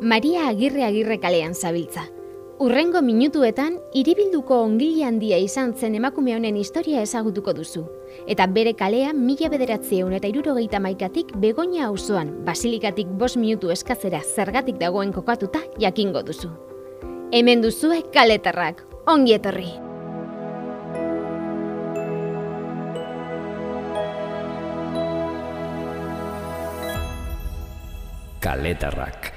Maria Agirre Agirre kalean zabiltza. Urrengo minutuetan, iribilduko ongile handia izan zen emakume honen historia ezagutuko duzu. Eta bere kalea mila bederatzieun eta irurogeita maikatik begonia auzoan basilikatik bos minutu eskazera zergatik dagoen kokatuta jakingo duzu. Hemen duzue kaletarrak, ongi etorri! Kaletarrak.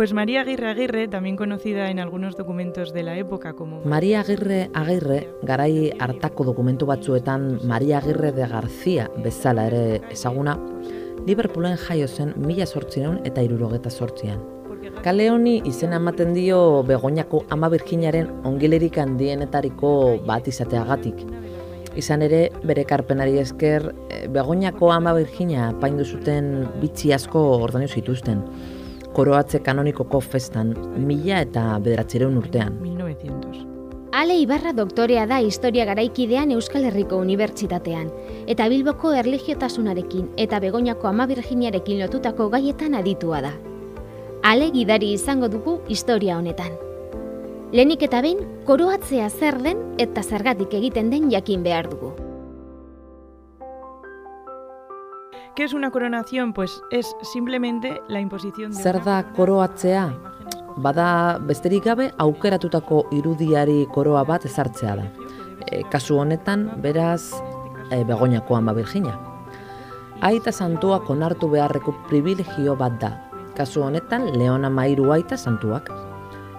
Pues María Aguirre Aguirre, también conocida en algunos documentos de la época como... Maria Agirre Agirre, garai hartako dokumentu batzuetan Maria Agirre de García bezala ere ezaguna, Liverpoolen jaio zen mila sortzireun eta irurogeta sortzian. Kale honi izena ematen dio Begoñako ama Virginiaren ongilerik handienetariko bat izateagatik. Izan ere, bere karpenari esker, eh, Begoñako ama Virginia paindu zuten bitxi asko ordainu zituzten. Koroatze kanonikoko festan, mila eta bederatzireun urtean. 1900. Ale Ibarra doktorea da historia garaikidean Euskal Herriko Unibertsitatean, eta Bilboko erligiotasunarekin eta Begoñako ama Virginiarekin lotutako gaietan aditua da. Ale gidari izango dugu historia honetan. Lenik eta behin, koroatzea zer den eta zergatik egiten den jakin behar dugu. ¿Qué es una coronación? Pues es simplemente la imposición de... Zer da koroatzea? Bada besterik gabe aukeratutako irudiari koroa bat ezartzea da. E, kasu honetan, beraz, e, Begoñako ama Virginia. Aita santua konartu beharreko privilegio bat da. Kasu honetan, Leona Mairu aita santuak.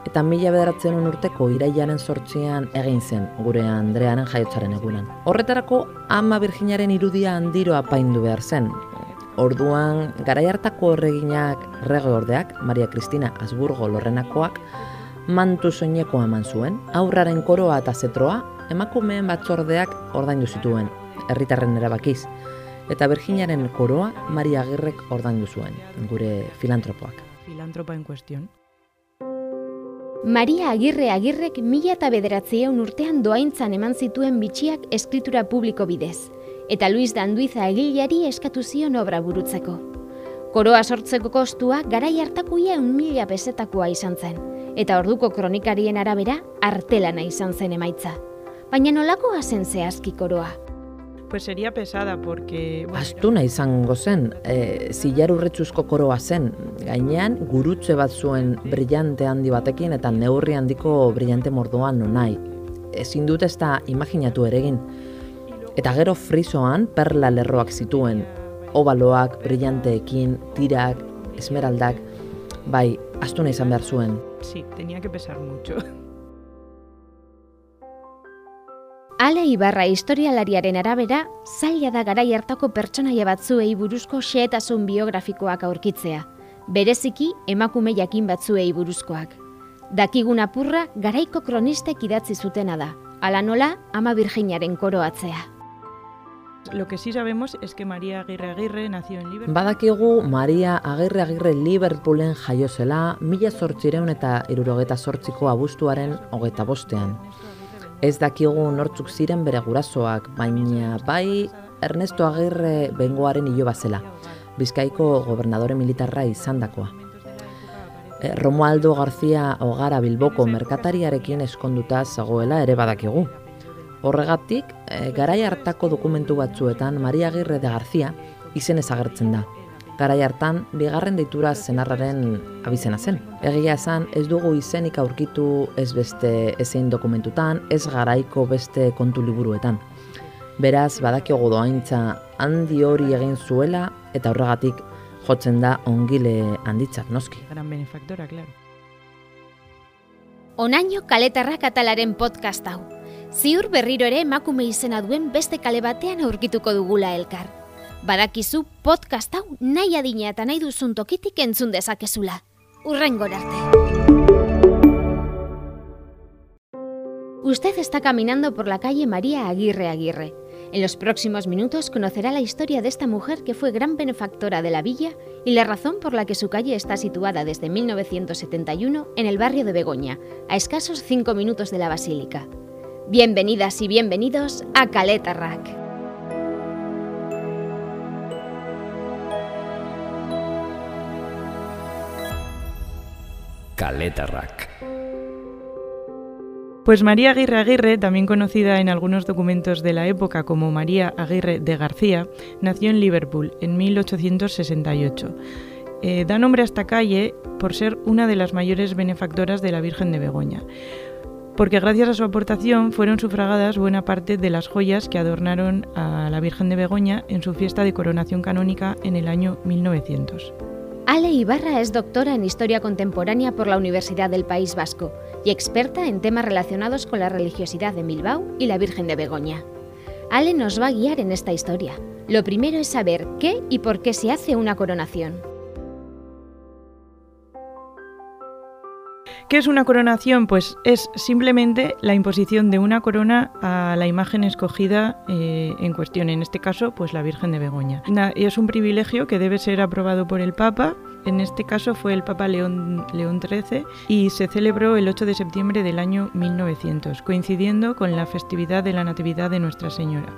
Eta mila bederatzen urteko irailaren sortzian egin zen gure Andrearen jaiotzaren egunan. Horretarako ama Virginiaren irudia handiro apaindu behar zen. Orduan, garai hartako horreginak rege ordeak, Maria Cristina Asburgo lorrenakoak, mantu soineko eman zuen, aurraren koroa eta zetroa, emakumeen batzordeak ordaindu zituen, herritarren erabakiz, eta Virginiaren koroa Maria Agirrek ordaindu zuen, gure filantropoak. filántropa en cuestión. Maria Agirre Agirrek mila eta bederatzieun urtean doaintzan eman zituen bitxiak eskritura publiko bidez, eta Luis Danduiza egileari eskatu zion obra burutzeko. Koroa sortzeko kostua garai hartakoia un mila pesetakoa izan zen, eta orduko kronikarien arabera artelana izan zen emaitza. Baina nolakoa zen zehazki koroa? Pues sería pesada porque... bueno, Astuna izango zen, e, zilar urretzuzko koroa zen, gainean gurutze bat zuen brillante handi batekin eta neurri handiko brillante mordoan nonai. Ezin dut ez da imaginatu ere egin. Eta gero frisoan perla lerroak zituen, obaloak, brillanteekin, tirak, esmeraldak, bai, astuna izan behar zuen. Sí, tenía que pesar mucho. Ale Ibarra historialariaren arabera, zaila da garai hartako pertsonaia batzuei buruzko xehetasun biografikoak aurkitzea, bereziki emakume jakin batzuei buruzkoak. Dakigun apurra garaiko kronistek idatzi zutena da, ala nola ama Virginiaren koroatzea. Lo que sí sabemos es que María Aguirre Aguirre nació en Liverpool. Badakigu Maria Agirre Agirre Liverpoolen jaio zela mila zortzireun eta irurogeta zortziko abuztuaren hogeta bostean. Ez dakigu nortzuk ziren bere gurasoak, baina bai Ernesto Agirre bengoaren iloba zela, Bizkaiko gobernadore militarra izandakoa. E, Romualdo García Ogara Bilboko merkatariarekin eskonduta zegoela ere badakigu. Horregatik, e, garai hartako dokumentu batzuetan Maria Agirre de García izenez agertzen da. Garai hartan, bigarren deitura zenarraren abizena zen. Egia esan, ez dugu izenik aurkitu ez beste ezein dokumentutan, ez garaiko beste kontu liburuetan. Beraz, badakiogu doaintza handi hori egin zuela eta horregatik jotzen da ongile handitzat noski. Gran benefactora, claro. Onaino kaletarrak atalaren podcast hau. Ziur berriro ere emakume izena duen beste kale batean aurkituko dugula elkar. Badakizu podcast hau nahi adina eta nahi duzun tokitik entzun dezakezula. Urrengor. Usted está caminando por la calle María Aguirre Aguirre. En los próximos minutos conocerá la historia de esta mujer que fue gran benefactora de la villa y la razón por la que su calle está situada desde 1971 en el barrio de Begoña, a escasos 5 minutos de la Basílica. Bienvenidas y bienvenidos a Caleta Rack. Pues María Aguirre Aguirre, también conocida en algunos documentos de la época como María Aguirre de García, nació en Liverpool en 1868. Eh, da nombre a esta calle por ser una de las mayores benefactoras de la Virgen de Begoña, porque gracias a su aportación fueron sufragadas buena parte de las joyas que adornaron a la Virgen de Begoña en su fiesta de coronación canónica en el año 1900. Ale Ibarra es doctora en Historia Contemporánea por la Universidad del País Vasco y experta en temas relacionados con la religiosidad de Bilbao y la Virgen de Begoña. Ale nos va a guiar en esta historia. Lo primero es saber qué y por qué se hace una coronación. ¿Qué es una coronación? Pues es simplemente la imposición de una corona a la imagen escogida eh, en cuestión, en este caso, pues la Virgen de Begoña. Es un privilegio que debe ser aprobado por el Papa. En este caso fue el Papa León, León XIII y se celebró el 8 de septiembre del año 1900, coincidiendo con la festividad de la Natividad de Nuestra Señora.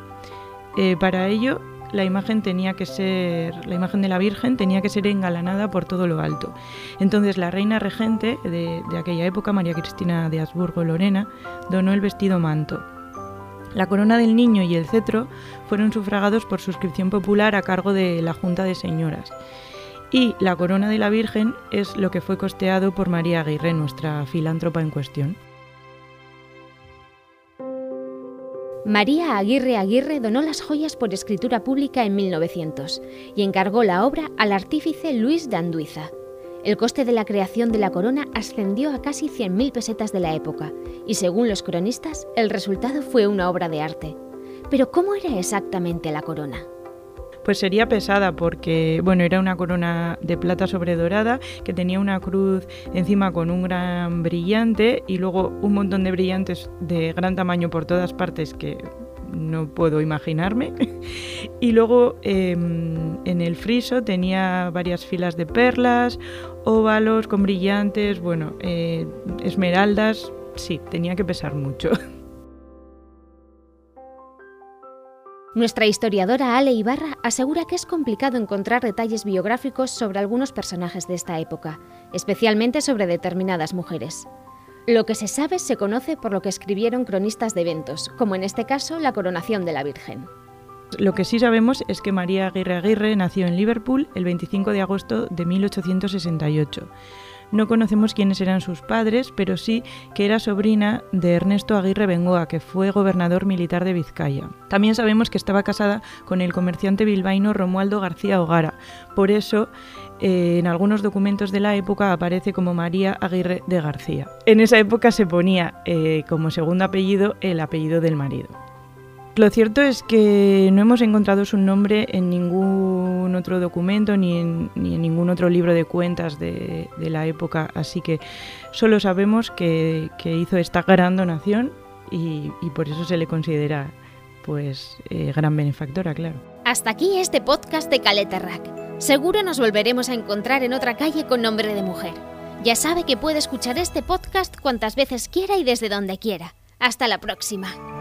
Eh, para ello la imagen tenía que ser, la imagen de la Virgen tenía que ser engalanada por todo lo alto. Entonces la reina regente de, aquella época, María Cristina de Habsburgo Lorena, donó el vestido manto. La corona del niño y el cetro fueron sufragados por suscripción popular a cargo de la Junta de Señoras. Y la corona de la Virgen es lo que fue costeado por María Aguirre, nuestra filántropa en cuestión. María Aguirre Aguirre donó las joyas por escritura pública en 1900 y encargó la obra al artífice Luis de Anduiza. El coste de la creación de la corona ascendió a casi 100.000 pesetas de la época y según los cronistas el resultado fue una obra de arte. Pero ¿cómo era exactamente la corona? Pues sería pesada porque, bueno, era una corona de plata sobre dorada que tenía una cruz encima con un gran brillante y luego un montón de brillantes de gran tamaño por todas partes que no puedo imaginarme. y luego em, en el friso tenía varias filas de perlas, óvalos con brillantes, bueno, eh, esmeraldas, sí, tenía que pesar mucho. Nuestra historiadora Ale Ibarra asegura que es complicado encontrar detalles biográficos sobre algunos personajes de esta época, especialmente sobre determinadas mujeres. Lo que se sabe se conoce por lo que escribieron cronistas de eventos, como en este caso la coronación de la Virgen. Lo que sí sabemos es que María Aguirre Aguirre nació en Liverpool el 25 de agosto de 1868. No conocemos quiénes eran sus padres, pero sí que era sobrina de Ernesto Aguirre Bengoa, que fue gobernador militar de Vizcaya. También sabemos que estaba casada con el comerciante bilbaíno Romualdo García Hogara. Por eso, eh, en algunos documentos de la época aparece como María Aguirre de García. En esa época se ponía eh, como segundo apellido el apellido del marido. Lo cierto es que no hemos encontrado su nombre en ningún otro documento ni en, ningún otro libro de cuentas de, la época, así que solo sabemos que, hizo esta gran donación y, por eso se le considera pues eh, gran benefactora, claro. Hasta aquí este podcast de Caleta Rack. Seguro nos volveremos a encontrar en otra calle con nombre de mujer. Ya sabe que puede escuchar este podcast cuantas veces quiera y desde donde quiera. Hasta la próxima.